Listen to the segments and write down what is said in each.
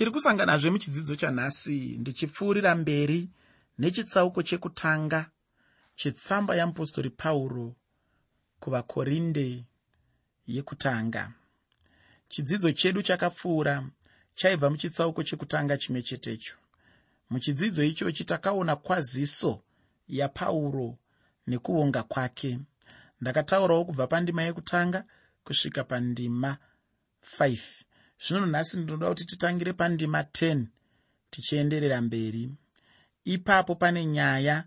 tiri kusanganazve muchidzidzo chanhasi ndichipfuurira mberi nechitsauko chekutanga chetsamba yeapostori pauro kuvakorinde yekutanga. Chidzidzo chedu chakapfuura chaibva muchitsauko chekutanga chimwe chetecho. Muchidzidzo ichochi takaona kwaziso yapauro nekuvonga kwake. Ndakataurawo kubva pandima yekutanga kusvika pandima 5 zvino nhasi ndinoda kuti titangire pandima 10 tichienderera mberi. Ipapo pane nyaya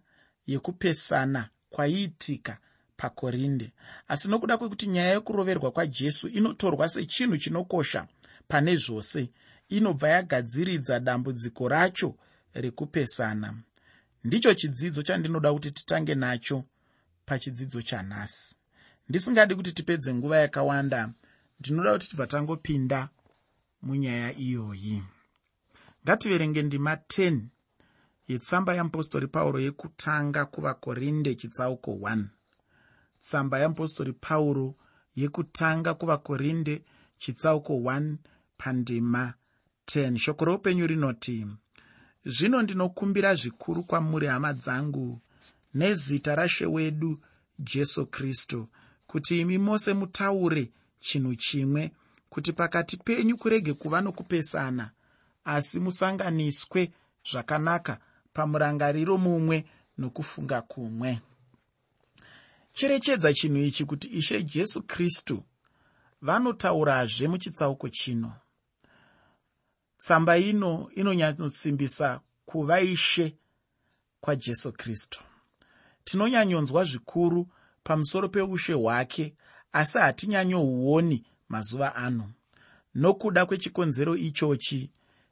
yekupesana kwaiitika pakorinde. Asi nokuda kwekuti nyaya yekuroverwa kwajesu inotorwa sechinhu chinokosha pane zvose inobva yagadziridza dambudziko racho rekupesana. Ndicho chidzidzo chandinoda kuti titange nacho pachidzidzo chanhasi ndisingadi kuti tipedze nguva yakawanda ndinoda kuti tibva tangopinda munyaya iyoyi. Ngativerenge ndima 10 yetsamba yeapostori pauro yekutanga kuvakorinde chitsauko 1 tsamba yeapostori pauro yekutanga kuvakorinde chitsauko 1 pandima 10 shoko roupenyu rinoti zvino ndinokumbira zvikuru kwamuri hama dzangu nezita rashe wedu jesu kristu kuti imi mose mutaure chinhu chimwe kuti pakati penyu kurege kuva nokupesana asi musanganiswe zvakanaka pamurangariro mumwe nokufunga kumwe. Cherechedza chinhu ichi kuti ishe jesu kristu vanotaurazve muchitsauko chino. Tsamba ino inonyatsimbisa kuva ishe kwajesu kristu. Tinonyanyonzwa zvikuru pamusoro peushe hwake asi hatinyanyouoni mazuva ano. Nokuda kwechikonzero ichochi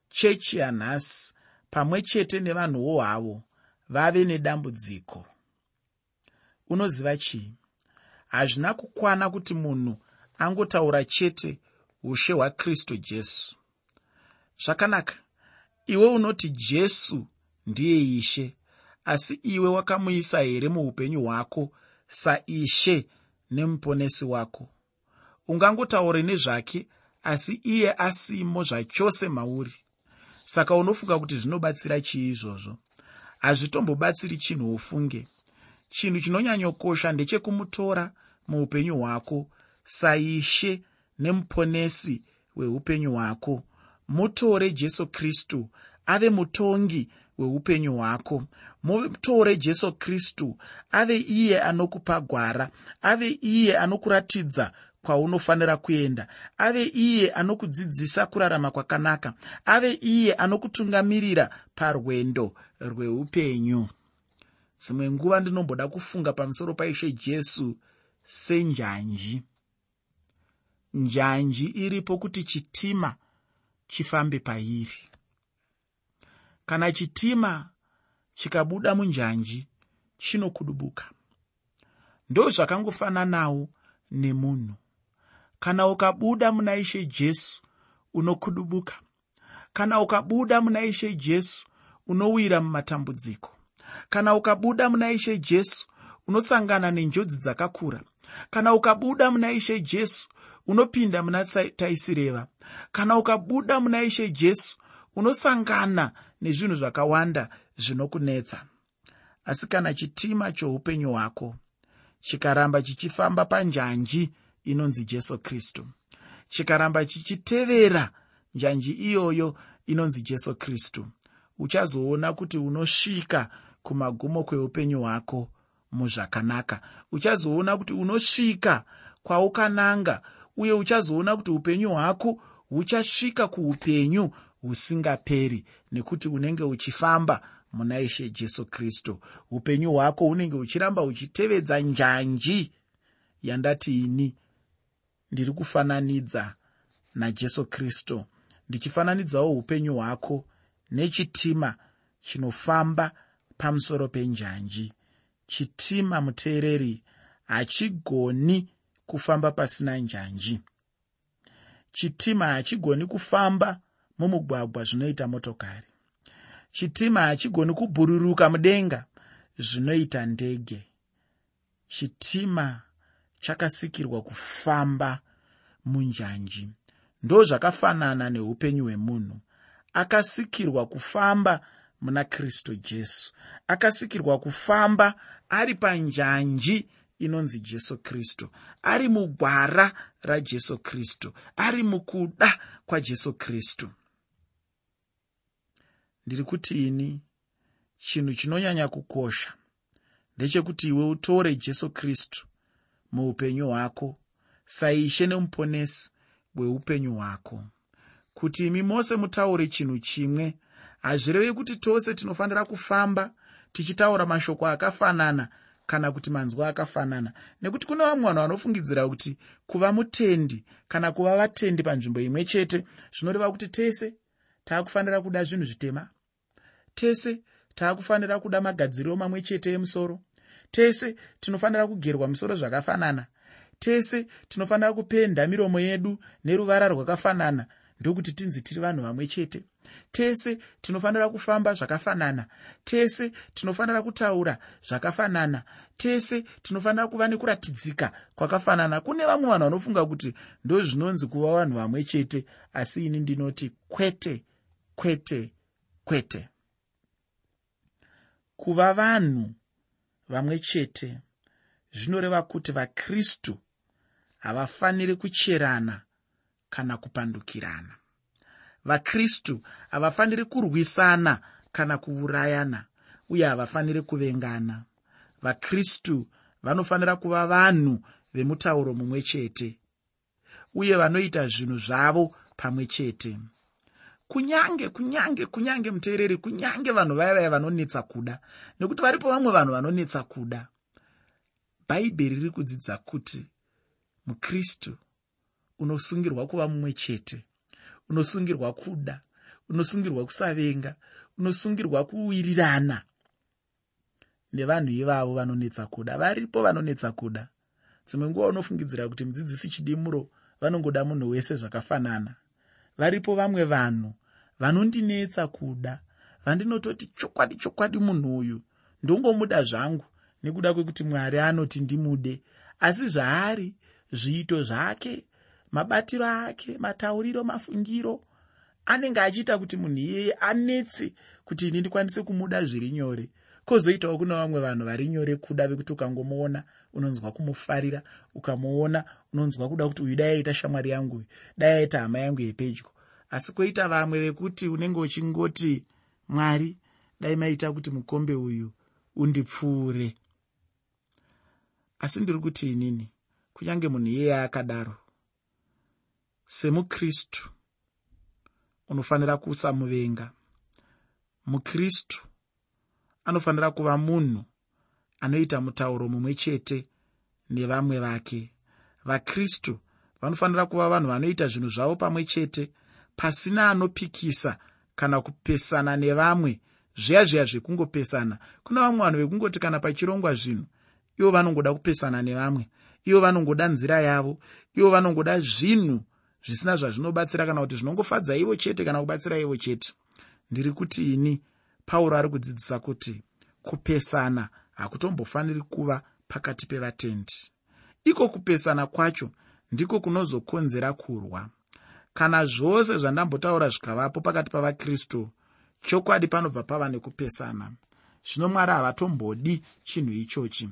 chechi yanhasi pamwe chete nevanhuwo havo vave nedambudziko. Unoziva chii hazvina kukwana kuti munhu angotaura chete ushe hwakristu jesu. Zvakanaka iwe unoti jesu ndiye ishe asi iwe wakamuisa here muupenyu hwako saishe nemuponesi wako ungangotaure nezvake asi iye asimo zvachose mauri. Saka unofunga kuti zvinobatsira chii izvozvo? Hazvitombobatsiri chinhu ufunge. Chinhu chinonyanyokosha ndechekumutora muupenyu hwako saishe nemuponesi hweupenyu hwako. Mutore jesu kristu ave mutongi hweupenyu hwako. Mutore jesu kristu ave iye anokupa gwara ave iye anokuratidza kwaunofanira kuenda. Ave iye anokudzidzisa kurarama kwakanaka. Ave iye anokutungamirira parwendo rweupenyu. Dzimwe nguva ndinomboda kufunga pamusoro paishe jesu senjanji. Njanji iripo kuti chitima chifambe pairi. Kana chitima chikabuda munjanji chinokudubuka. Ndo zvakangofananawo nemunhu kana ukabuda muna ishe jesu unokudubuka. Kana ukabuda muna ishe jesu unowira mumatambudziko. Kana ukabuda muna ishe jesu unosangana nenjodzi dzakakura. Kana ukabuda muna ishe jesu unopinda muna taisireva. Kana ukabuda muna ishe jesu unosangana nezvinhu zvakawanda zvinokunetsa. Asi kana chitima choupenyu hwako chikaramba chichifamba panjanji inonzi jesu kristu. Chikaramba chichitevera njanji iyoyo inonzi jesu kristu. Uchazoona kuti unosvika kumagumo kweupenyu hwako muzvakanaka. Uchazoona kuti unosvika kwaukananga uye uchazoona kuti upenyu hwako huchasvika kuupenyu husingaperi nekuti unenge uchifamba muna ishe jesu kristu. Upenyu hwako hunenge huchiramba huchitevedza njanji yandati ini ndiri kufananidza najesu kristu. Ndichifananidzawo upenyu hwako nechitima chinofamba pamusoro penjanji. Chitima muteereri hachigoni kufamba pasina njanji. Chitima hachigoni kufamba mumugwagwa zvinoita motokari. Chitima hachigoni kubhururuka mudenga zvinoita ndege. Chitima chakasikirwa kufamba munjanji. Ndo zvakafanana neupenyu hwemunhu. Akasikirwa kufamba muna kristu jesu. Akasikirwa kufamba ari panjanji inonzi jesu kristu ari mugwara rajesu kristu ari mukuda kwajesu kristu ndiri kuti ini chinhu chinonyanya kukosha ndechekuti iwe utore jesu kristu muupenyu hwako. Saishe nemuponesi weupenyu hwako. Kuti imi mose mutaure chinhu chimwe hazvirevi kuti tose tinofanira kufamba tichitaura mashoko akafanana kana kuti manzwa akafanana. Nekuti kune vamwe vanhu vanofungidzira kuti kuva mutendi kana kuva vatendi panzvimbo imwe chete zvinoreva kuti tese taakufanira kuda zvinhu zvitema. Tese taakufanira kuda magadziriro mamwe chete emusoro tese tinofanira kugerwa musoro zvakafanana. Tese tinofanira kupenda miromo yedu neruvara rwakafanana ndokuti tinzi tiri vanhu vamwe chete. Tese tinofanira kufamba zvakafanana. Tese tinofanira kutaura zvakafanana. Tese tinofanira kuva nekuratidzika kwakafanana. Kune vamwe vanhu vanofunga kuti ndo zvinonzi kuva vanhu vamwe chete asi ini ndinoti kwete kwete kwete. Kuva vanhu vamwe chete. Zvinoreva kuti vakristu havafaniri kucherana kana kupandukirana. Vakristu havafaniri kurwisana kana kuurayana uye havafaniri kuvengana. Vakristu vanofanira kuva vanhu vemutauro mumwe chete uye vanoita zvinhu zvavo pamwe chete kunyange kunyange kunyange muteereri kunyange vanhu vaya vaya vanonetsa kuda. Nekuti varipo vamwe vanhu vanonetsa kuda. Bhaibheri riri kudzidza kuti mukristu unosungirwa kuva mumwe chete unosungirwa kuda unosungirwa kusavenga unosungirwa kuwirirana nevanhu ivavo vanonetsa kuda. Varipo vanonetsa kuda. Dzimwe nguva unofungidzira kuti mudzidzisi chidimuro vanongoda munhu wese zvakafanana. Varipo vamwe vanhu vanondinetsa kuda vandinototi chokwadi chokwadi munhu uyu ndongomuda zvangu nekuda kwekuti mwari anoti ndimude. Asi zvaari zviito zvake mabatiro ake matauriro mafungiro anenge achiita kuti munhu iyeye anetse kuti ini ndikwanise kumuda zviri nyore. Kwozoitawo kuna vamwe vanhu vari nyore kuda vekuti ukangomuona unonzwa kumufarira ukamuona unonzwa kuda kuti uyu dai aita shamwari yangu dai aita hama yangu yepedyo asi kwoita vamwe vekuti unenge uchingoti mwari dai maita kuti mukombe uyu undipfuure. Asi ndiri kuti inini kunyange munhu iyeye akadaro semukristu unofanira kusamuvenga mukristu anofanira kuva munhu anoita mutauro mumwe chete nevamwe vake. Vakristu vanofanira kuva vanhu vanoita zvinhu zvavo pamwe chete pasina anopikisa kana kupesana nevamwe zviya zviya zvekungopesana. Kuna vamwe vanhu vekungoti kana pachirongwa zvinhu ivo vanongoda kupesana nevamwe ivo vanongoda nzira yavo ivo vanongoda zvinhu zvisina zvazvinobatsira kana kuti zvinongofadza ivo chete kana kubatsira ivo chete. Ndiri kuti ini pauro ari kudzidzisa kuti kupesana hakutombofaniri kuva pakati pevatendi. Iko kupesana kwacho ndiko kunozokonzera kurwa kana zvose zvandambotaura zvikavapo pakati pavakristu chokwadi panobva pava nekupesana. Zvino mwari havatombodi chinhu ichochi.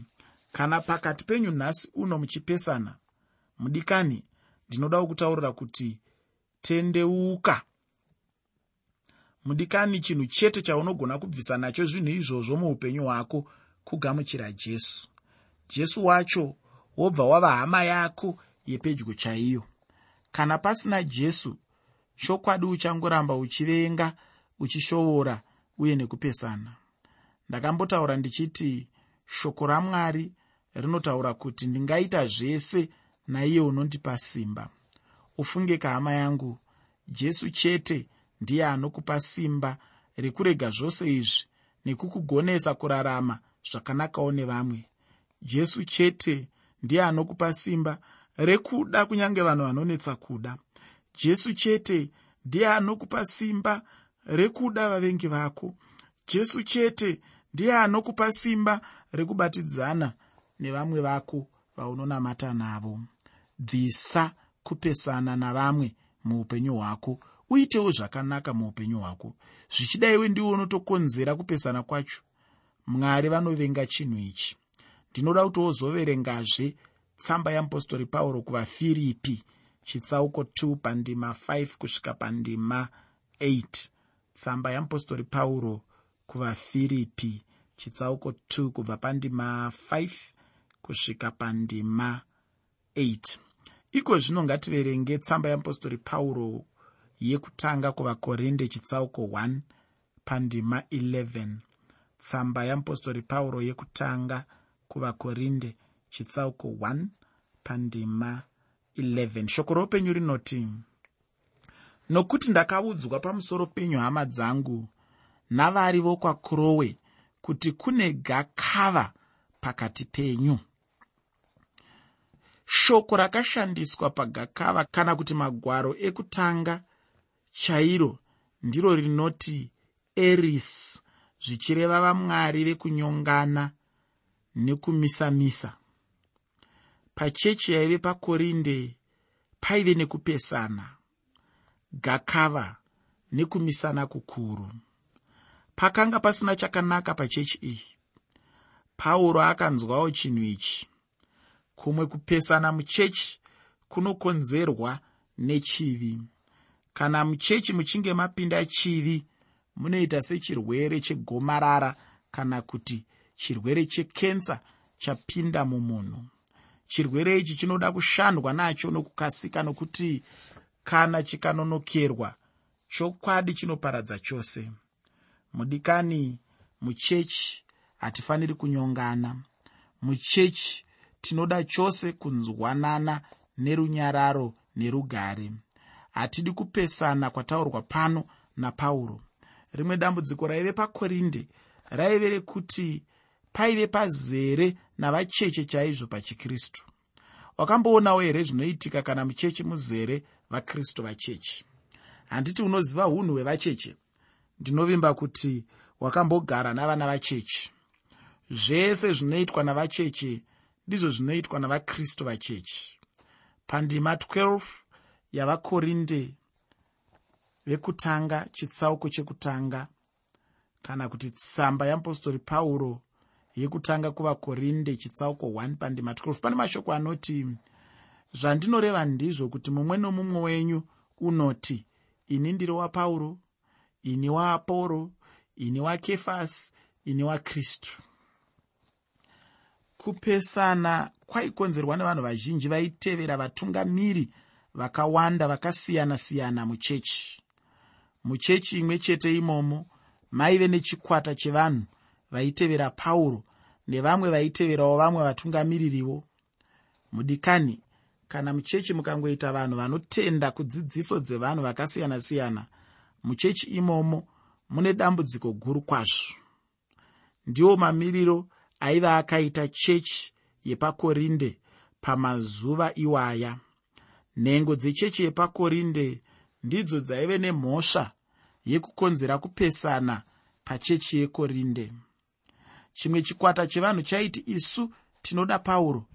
Kana pakati penyu nhasi uno muchipesana mudikani ndinodawo kutaurira kuti tendeuka. Mudikani chinhu chete chaunogona kubvisa nacho zvinhu izvozvo muupenyu hwako kugamuchira jesu. Jesu wacho wobva wava hama yako yepedyo chaiyo kana pasina jesu chokwadi uchangoramba uchivenga uchishoora uye nekupesana. Ndakambotaura ndichiti shoko ramwari rinotaura kuti ndingaita zvese naiye unondipa simba. Ufunge kahama yangu. Jesu chete ndiye anokupa simba rekurega zvose izvi nekukugonesa kurarama zvakanakawo nevamwe. Jesu chete ndiye anokupa simba rekuda kunyange vanhu vanonetsa kuda. Jesu chete ndiye anokupa simba rekuda vavengi vako. Jesu chete ndiye anokupa simba rekubatidzana nevamwe vako vaunonamata navo. Bvisa kupesana navamwe muupenyu hwako. Uitewo zvakanaka muupenyu hwako. Zvichidaiwe ndiwo unotokonzera kupesana kwacho. Mwari vanovenga chinhu ichi. Ndinoda kuti wozoverengazve tsamba yeapostori pauro kuvafiripi chitsauko 2 pandima 5 kusvika pandima 8 tsamba yeapostori pauro kuvafiripi chitsauko 2 kubva pandima 5 kusvika pandima 8 iko zvino ngativerenge tsamba yeapostori pauro yekutanga kuvakorinde chitsauko 1 pandima 11 tsamba yeapostori pauro yekutanga kuvakorinde chitsauko 1 pandima 11 shoko roupenyu rinoti nokuti ndakaudzwa pamusoro penyu hama dzangu navari vokwakurowe kuti kune gakava pakati penyu. Shoko rakashandiswa pagakava kana kuti magwaro ekutanga chairo ndiro rinoti eris zvichireva vamwari vekunyongana nekumisamisa pachechi yaive pakorinde paive nekupesana gakava nekumisana kukuru. Pakanga pasina chakanaka pachechi iyi pauro akanzwawo chinhu ichi. Kumwe kupesana muchechi kunokonzerwa nechivi. Kana muchechi muchinge mapinda chivi munoita sechirwere chegomarara kana kuti chirwere chekensa chapinda mumunhu chirwere ichi chinoda kushandwa nacho nokukasika nokuti kana chikanonokerwa chokwadi chinoparadza chose. Mudikani muchechi hatifaniri kunyongana. Muchechi tinoda chose kunzwanana nerunyararo nerugare. Hatidi kupesana kwataurwa pano napauro. Rimwe dambudziko raive pakorinde raive rekuti paive pazere navacheche chaizvo pachikristu. Wakamboonawo here zvinoitika kana mucheche muzere vakristu vachechi handiti unoziva unhu hwevacheche? Ndinovimba kuti wakambogara navana vachechi zvese zvinoitwa navacheche ndizvo zvinoitwa navakristu vachechi pandima 12 yavakorinde vekutanga chitsauko chekutanga kana kuti tsamba yeapostori pauro yekutanga kuvakorinde chitsauko 1 pandima 12 pane mashoko anoti zvandinoreva ndizvo kuti mumwe nomumwe wenyu unoti ini ndiri wapauro ini waaporo ini wakefasi ini wakristu kupesana kwaikonzerwa nevanhu vazhinji vaitevera vatungamiri vakawanda vakasiyana-siyana muchechi. Muchechi imwe chete imomo maive nechikwata chevanhu vaitevera pauro nevamwe vaiteverawo vamwe vatungamiririvo mudikani kana muchechi mukangoita vanhu vanotenda kudzidziso dzevanhu vakasiyana-siyana muchechi imomo mune dambudziko guru kwazvo. Ndiwo mamiriro aiva akaita chechi yepakorinde pamazuva iwaya. Nhengo dzechechi yepakorinde ndidzo dzaive nemhosva yekukonzera kupesana pachechi yekorinde chimwe chikwata chevanhu chaiti isu tinoda pauro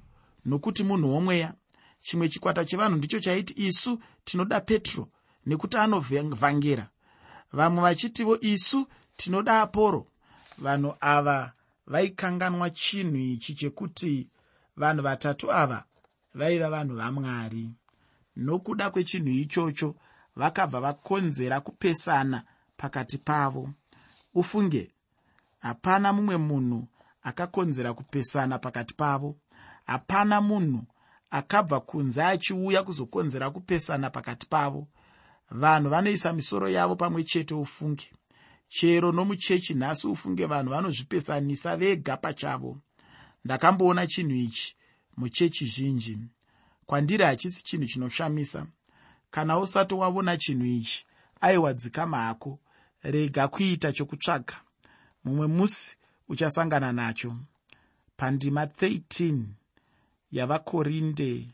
nokuti munhu womweya. Chimwe chikwata chevanhu ndicho chaiti isu tinoda petro nekuti anovhangera. Vamwe vachitivo isu tinoda aporo. Vanhu ava vaikanganwa chinhu ichi chekuti vanhu vatatu ava vaiva vanhu vamwari. Nokuda kwechinhu ichocho vakabva vakonzera kupesana pakati pavo. Ufunge hapana mumwe munhu akakonzera kupesana pakati pavo. Hapana munhu akabva kunze achiuya kuzokonzera kupesana pakati pavo. Vanhu vanoisa misoro yavo pamwe chete ufunge chero nomuchechi nhasi ufunge vanhu vanozvipesanisa vega pachavo. Ndakamboona chinhu ichi muchechi zhinji. Kwandiri hachisi chinhu chinoshamisa. Kana usati wavona chinhu ichi aiwa dzikama hako rega kuita chokutsvaga mumwe musi uchasangana nacho. Pandima 13 yavakorinde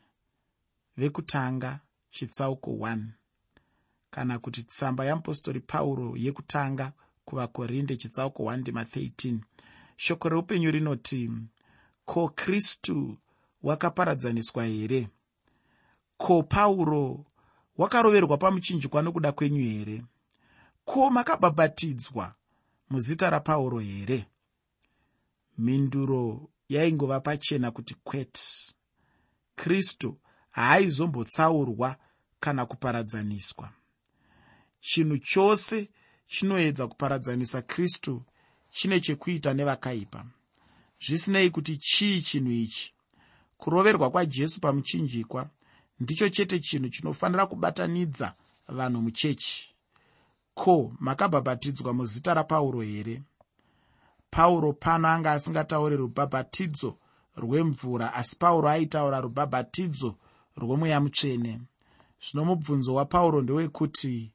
vekutanga chitsauko 1 kana kuti tsamba yeapostori pauro yekutanga kuvakorinde chitsauko 1 ndima 13 shoko reupenyu rinoti ko kristu wakaparadzaniswa here? Ko pauro wakaroverwa pamuchinjikwa nokuda kwenyu here? Ko makabhabhatidzwa muzita rapauro here? Mhinduro yaingova pachena kuti kwete kristu haaizombotsauurwa kana kuparadzaniswa. Chinhu chose chinoedza kuparadzanisa kristu chine chekuita nevakaipa. Zvisinei kuti chii chinhu ichi? Kuroverwa kwajesu pamuchinjikwa ndicho chete chinhu chinofanira kubatanidza vanhu muchechi ko makabhabhatidzwa muzita rapauro here? Pauro pano anga asingatauri rubhabhatidzo rwemvura asi pauro aitaura rubhabhatidzo rwomweya mutsvene. Zvino mubvunzo wapauro ndewekuti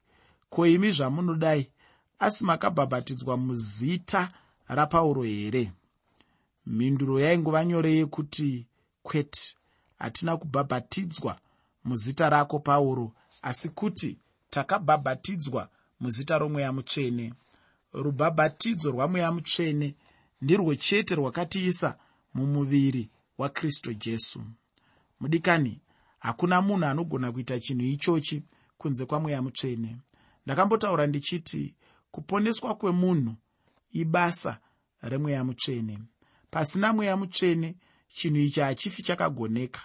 ko imi zvamunodai asi makabhabhatidzwa muzita rapauro here? Mhinduro yaingova nyore yekuti kwete hatina kubhabhatidzwa muzita rako pauro asi kuti takabhabhatidzwa muzita romweya mutsvene. Rubhabhatidzo rwamweya mutsvene ndirwo chete rwakatiisa mumuviri wakristu jesu. Mudikani hakuna munhu anogona kuita chinhu ichochi kunze kwamweya mutsvene. Ndakambotaura ndichiti kuponeswa kwemunhu ibasa remweya mutsvene. Pasina mweya mutsvene chinhu ichi hachifi chakagoneka.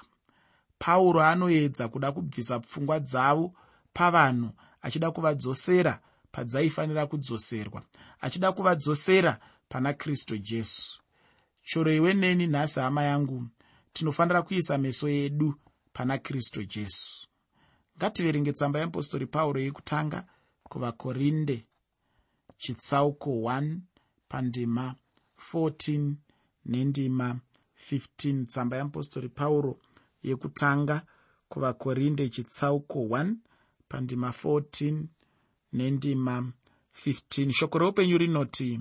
Pauro anoedza kuda kubvisa pfungwa dzavo pavanhu achida kuvadzosera padzaifanira kudzoserwa achida kuvadzosera pana kristu jesu. Shoro iwe neni nhasi hama yangu tinofanira kuisa meso edu pana kristu jesu. Ngativerenge tsamba yeapostori pauro yekutanga kuvakorinde chitsauko 1 pandima 14 nendima 15 tsamba yeapostori pauro yekutanga kuvakorinde chitsauko 1 pandima 14 nendima 15 shoko reupenyu rinoti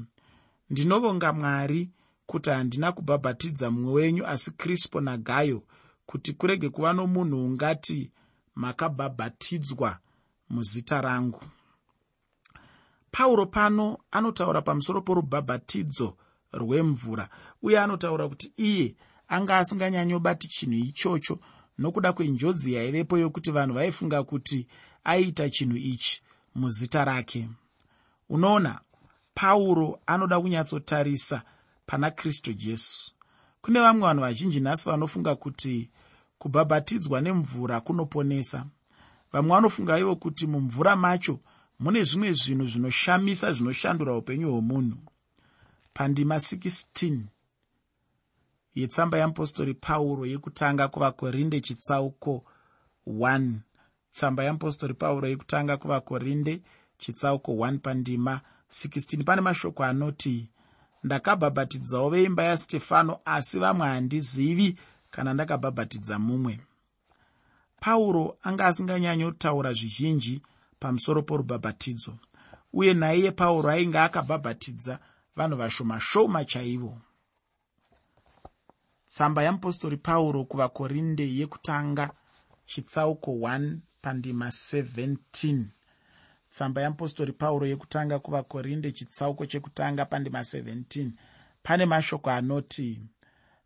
ndinovonga mwari kuti handina kubhabhatidza mumwe wenyu asi krispo nagayo kuti kurege kuva nomunhu ungati makabhabhatidzwa muzita rangu. Pauro pano anotaura pamusoro porubhabhatidzo rwemvura uye anotaura kuti iye anga asinganyanyobati chinhu ichocho nokuda kwenjodzi yaivepo yokuti vanhu vaifunga kuti aiita chinhu ichi muzita rake. Unoona pauro anoda kunyatsotarisa pana kristu jesu. Kune vamwe vanhu vazhinji nhasi vanofunga kuti kubhabhatidzwa nemvura kunoponesa. Vamwe vanofunga ivo kuti mumvura macho mune zvimwe zvinhu zvinoshamisa zvinoshandura upenyu hwomunhu. Pandima 16 yetsamba yeapostori pauro yekutanga kuvakorinde chitsauko 1 tsamba yeapostori pauro yekutanga kuvakorinde chitsauko 1 pandima 16 pane mashoko anoti ndakabhabhatidzawo veimba yastefano asi vamwe handizivi kana ndakabhabhatidza mumwe. Pauro anga asinganyanyotaura zvizhinji pamusoro porubhabhatidzo uye naiye pauro ainge akabhabhatidza vanhu vashomashoma chaivo tsamba yamupostori pauro kuvakorinde yekutanga chitsauko 1 pandima 17 tsamba yamupostori pauro yekutanga kuvakorinde chitsauko chekutanga pandima 17 pane mashoko anoti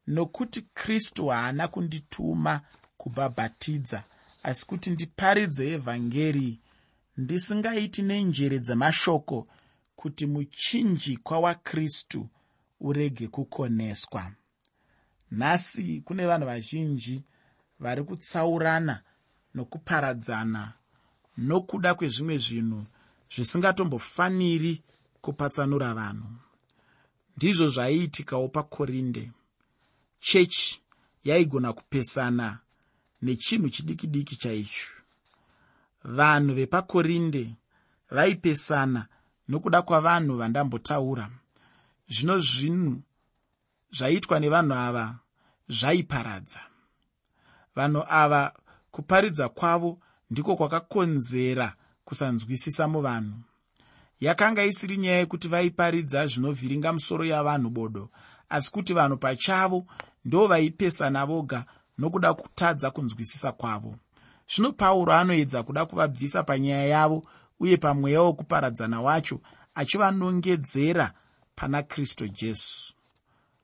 nokuti kristu haana kundituma kubhabhatidza asi kuti ndiparidze evhangeri ndisingaiti nenjere dzemashoko kuti muchinjikwa wakristu urege kukoneswa. Nhasi kune vanhu vazhinji vari kutsaurana nokuparadzana nokuda kwezvimwe zvinhu zvisingatombofaniri kupatsanura vanhu. Ndizvo zvaiitikawo pakorinde. Chechi yaigona kupesana nechinhu chidiki diki chaicho vanhu vepakorinde vaipesana nokuda kwavanhu vandambotaura. Zvino zvinhu zvaiitwa nevanhu ava zvaiparadza. Vanhu ava kuparidza kwavo ndiko kwakakonzera kusanzwisisa muvanhu. Yakanga isiri nyaya yekuti vaiparidza zvinovhiringa musoro yavanhu bodo asi kuti vanhu pachavo ndo vaipesana voga nokuda kutadza kunzwisisa kwavo. Zvino pauro anoedza kuda kuvabvisa panyaya yavo uye pamweya wokuparadzana wacho achivanongedzera pana kristu jesu.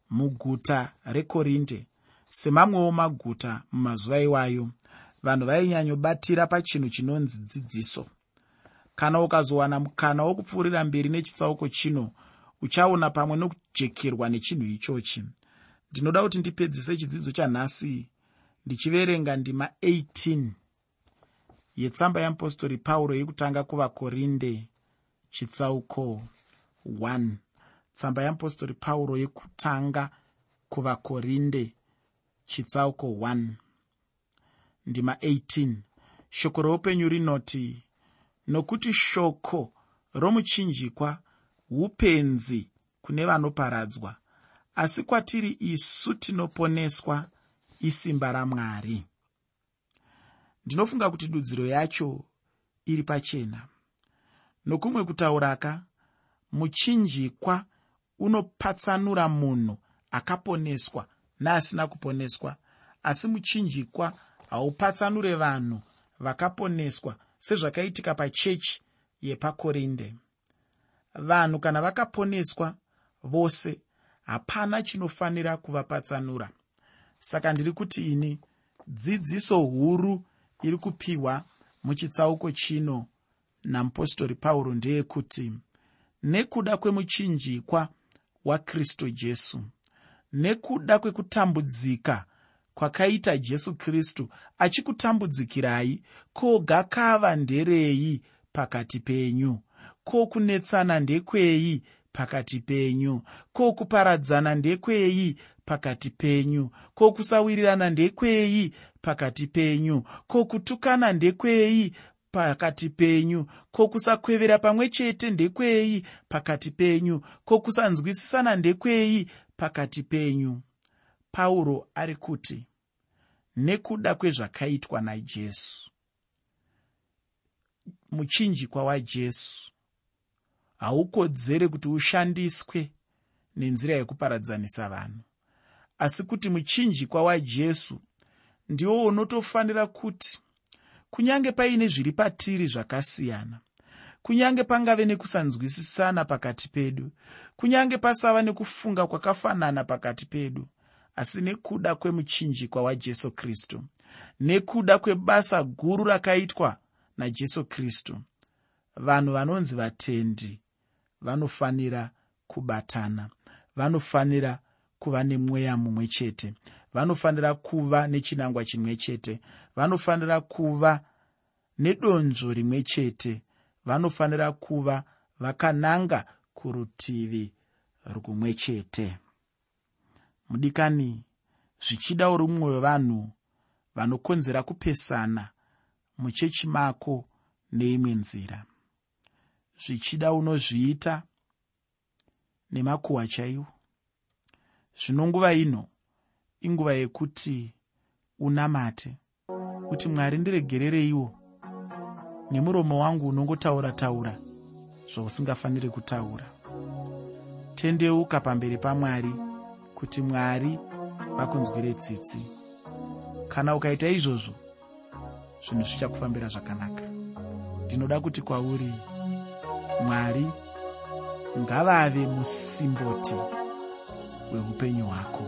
Muguta rekorinde semamwewo maguta mumazuva iwayo vanhu vainyanyobatira pachinhu chinonzi dzidziso. Kana ukazowana mukana wokupfuurira mberi nechitsauko chino uchaona pamwe nokujekerwa nechinhu ichochi. Ndinoda kuti ndipedzise chidzidzo chanhasi ndichiverenga ndima 18 yetsamba yeapostori pauro yekutanga kuvakorinde chitsauko 1 tsamba yeapostori pauro yekutanga kuvakorinde chitsauko 1 ndima 18 shoko roupenyu rinoti nokuti shoko romuchinjikwa upenzi kune vanoparadzwa asi kwatiri isu tinoponeswa isimba ramwari. Ndinofunga kuti dudziro yacho iri pachena. Nokumwe kutauraka muchinjikwa unopatsanura munhu akaponeswa neasina kuponeswa asi muchinjikwa haupatsanure vanhu vakaponeswa sezvakaitika pachechi yepakorinde. Vanhu kana vakaponeswa vose hapana chinofanira kuvapatsanura. Saka ndiri kuti ini dzidziso huru iri kupiwa muchitsauko chino namupostori pauro ndeyekuti nekuda kwemuchinjikwa wakristu jesu nekuda kwekutambudzika kwakaita jesu kristu achikutambudzikirai ko gakava nderei pakati penyu? Ko kunetsana ndekwei pakati penyu? Ko kuparadzana ndekwei pakati penyu? Ko kusawirirana ndekwei pakati penyu? Ko kutukana ndekwei pakati penyu? Ko kusakwevera pamwe chete ndekwei pakati penyu? Ko kusanzwisisana ndekwei pakati penyu? Pauro ari kuti nekuda kwezvakaitwa najesu. Muchinjikwa wajesu haukodzere kuti ushandiswe nenzira yekuparadzanisa vanhu. Asi kuti muchinjikwa wajesu ndiwo unotofanira kuti kunyange paine zviri patiri zvakasiyana kunyange pangave nekusanzwisisana pakati pedu kunyange pasava nekufunga kwakafanana pakati pedu asi nekuda kwemuchinjikwa wajesu kristu nekuda kwebasa guru rakaitwa najesu kristu. Vanhu vanonzi vatendi vanofanira kubatana vanofanira kuva nemweya mumwe chete vanofanira kuva nechinangwa chimwe chete vanofanira kuva nedonzvo rimwe chete vanofanira kuva vakananga kurutivi rumwe chete mudikani zvichida uri mumwe wevanhu vanokonzera kupesana muchechi mako neimwe nzira. Zvichida unozviita nemakuhwa chaiwo. Zvino nguva ino inguva yekuti unamate kuti mwari ndiregerereiwo nemuromo wangu unongotaura taura zvausingafaniri kutaura. Tendeuka pamberi pamwari kuti mwari vakunzwire tsitsi. Kana ukaita izvozvo zvinhu zvichakufambira zvakanaka. Ndinoda kuti kwauri mwari ngavave musimboti hweupenyu hwako.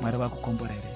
Mwari vakukomborere